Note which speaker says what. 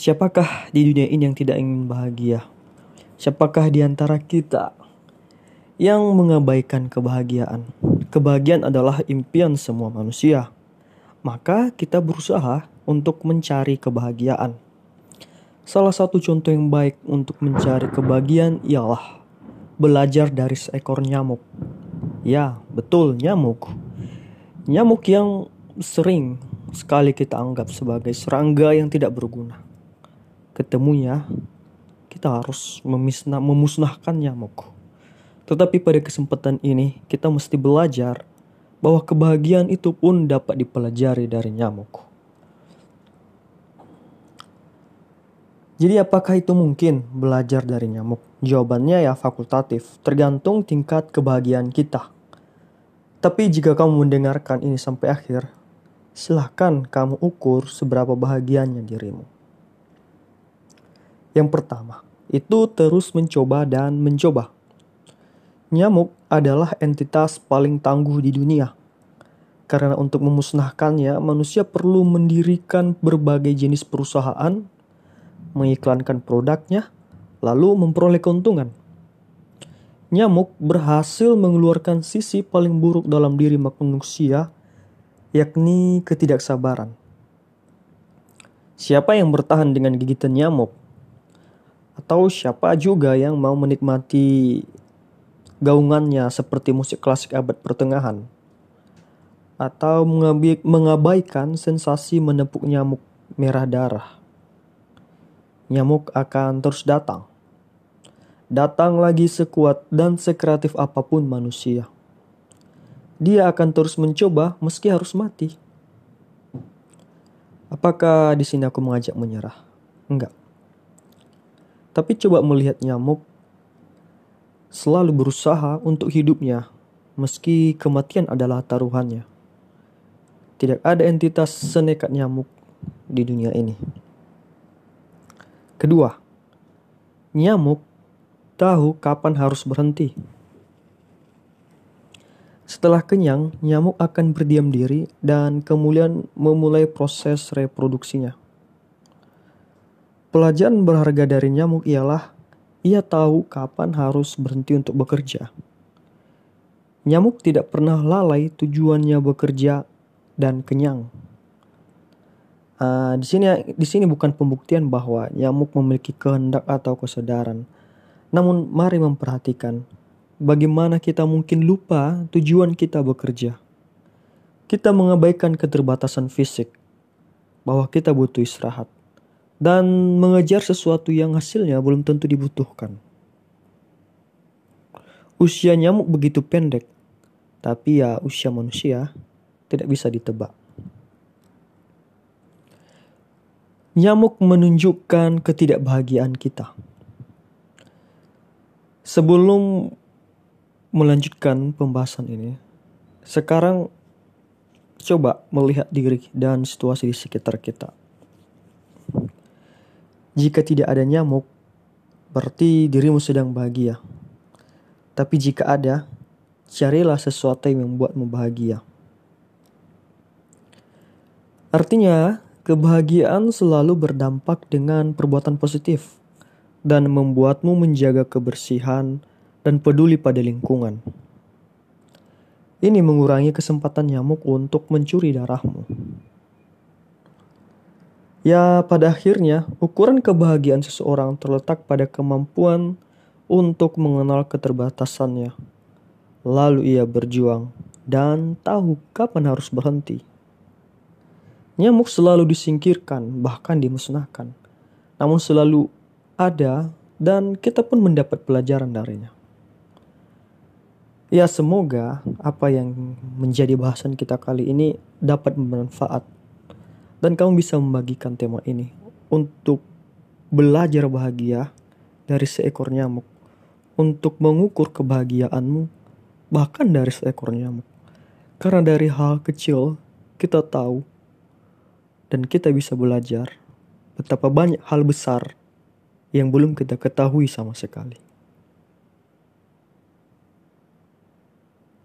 Speaker 1: Siapakah di dunia ini yang tidak ingin bahagia? Siapakah di antara kita yang mengabaikan kebahagiaan? Kebahagiaan adalah impian semua manusia. Maka kita berusaha untuk mencari kebahagiaan. Salah satu contoh yang baik untuk mencari kebahagiaan ialah belajar dari seekor nyamuk. Ya, betul, nyamuk. Nyamuk yang sering sekali kita anggap sebagai serangga yang tidak berguna ketemunya, kita harus memisnah, memusnahkan nyamuk. Tetapi pada kesempatan ini, kita mesti belajar bahwa kebahagiaan itu pun dapat dipelajari dari nyamuk. Jadi apakah itu mungkin belajar dari nyamuk? Jawabannya ya fakultatif, tergantung tingkat kebahagiaan kita. Tapi jika kamu mendengarkan ini sampai akhir, silahkan kamu ukur seberapa bahagianya dirimu. Yang pertama, itu terus mencoba dan mencoba. Nyamuk adalah entitas paling tangguh di dunia. Karena untuk memusnahkannya, manusia perlu mendirikan berbagai jenis perusahaan, mengiklankan produknya, lalu memperoleh keuntungan. Nyamuk berhasil mengeluarkan sisi paling buruk dalam diri manusia, yakni ketidaksabaran. Siapa yang bertahan dengan gigitan nyamuk atau siapa juga yang mau menikmati gaungannya seperti musik klasik abad pertengahan atau mengabaikan sensasi menepuk nyamuk merah darah. Nyamuk akan terus datang. Datang lagi sekuat dan sekreatif apa pun manusia. Dia akan terus mencoba meski harus mati. Apakah di sini aku mengajak menyerah? Enggak. Tapi coba melihat nyamuk selalu berusaha untuk hidupnya meski kematian adalah taruhannya. Tidak ada entitas senekat nyamuk di dunia ini. Kedua, nyamuk tahu kapan harus berhenti. Setelah kenyang, nyamuk akan berdiam diri dan kemudian memulai proses reproduksinya. Pelajaran berharga dari nyamuk ialah ia tahu kapan harus berhenti untuk bekerja. Nyamuk tidak pernah lalai tujuannya bekerja dan kenyang. Uh, di sini di sini bukan pembuktian bahwa nyamuk memiliki kehendak atau kesadaran. Namun mari memperhatikan bagaimana kita mungkin lupa tujuan kita bekerja. Kita mengabaikan keterbatasan fisik bahwa kita butuh istirahat dan mengejar sesuatu yang hasilnya belum tentu dibutuhkan. Usia nyamuk begitu pendek, tapi ya usia manusia tidak bisa ditebak. Nyamuk menunjukkan ketidakbahagiaan kita. Sebelum melanjutkan pembahasan ini, sekarang coba melihat diri dan situasi di sekitar kita. Jika tidak ada nyamuk, berarti dirimu sedang bahagia. Tapi jika ada, carilah sesuatu yang membuatmu bahagia. Artinya, kebahagiaan selalu berdampak dengan perbuatan positif dan membuatmu menjaga kebersihan dan peduli pada lingkungan. Ini mengurangi kesempatan nyamuk untuk mencuri darahmu. Ya, pada akhirnya, ukuran kebahagiaan seseorang terletak pada kemampuan untuk mengenal keterbatasannya. Lalu ia berjuang dan tahu kapan harus berhenti. Nyamuk selalu disingkirkan, bahkan dimusnahkan. Namun selalu ada dan kita pun mendapat pelajaran darinya. Ya semoga apa yang menjadi bahasan kita kali ini dapat bermanfaat dan kamu bisa membagikan tema ini untuk belajar bahagia dari seekor nyamuk. Untuk mengukur kebahagiaanmu bahkan dari seekor nyamuk. Karena dari hal kecil kita tahu dan kita bisa belajar betapa banyak hal besar yang belum kita ketahui sama sekali.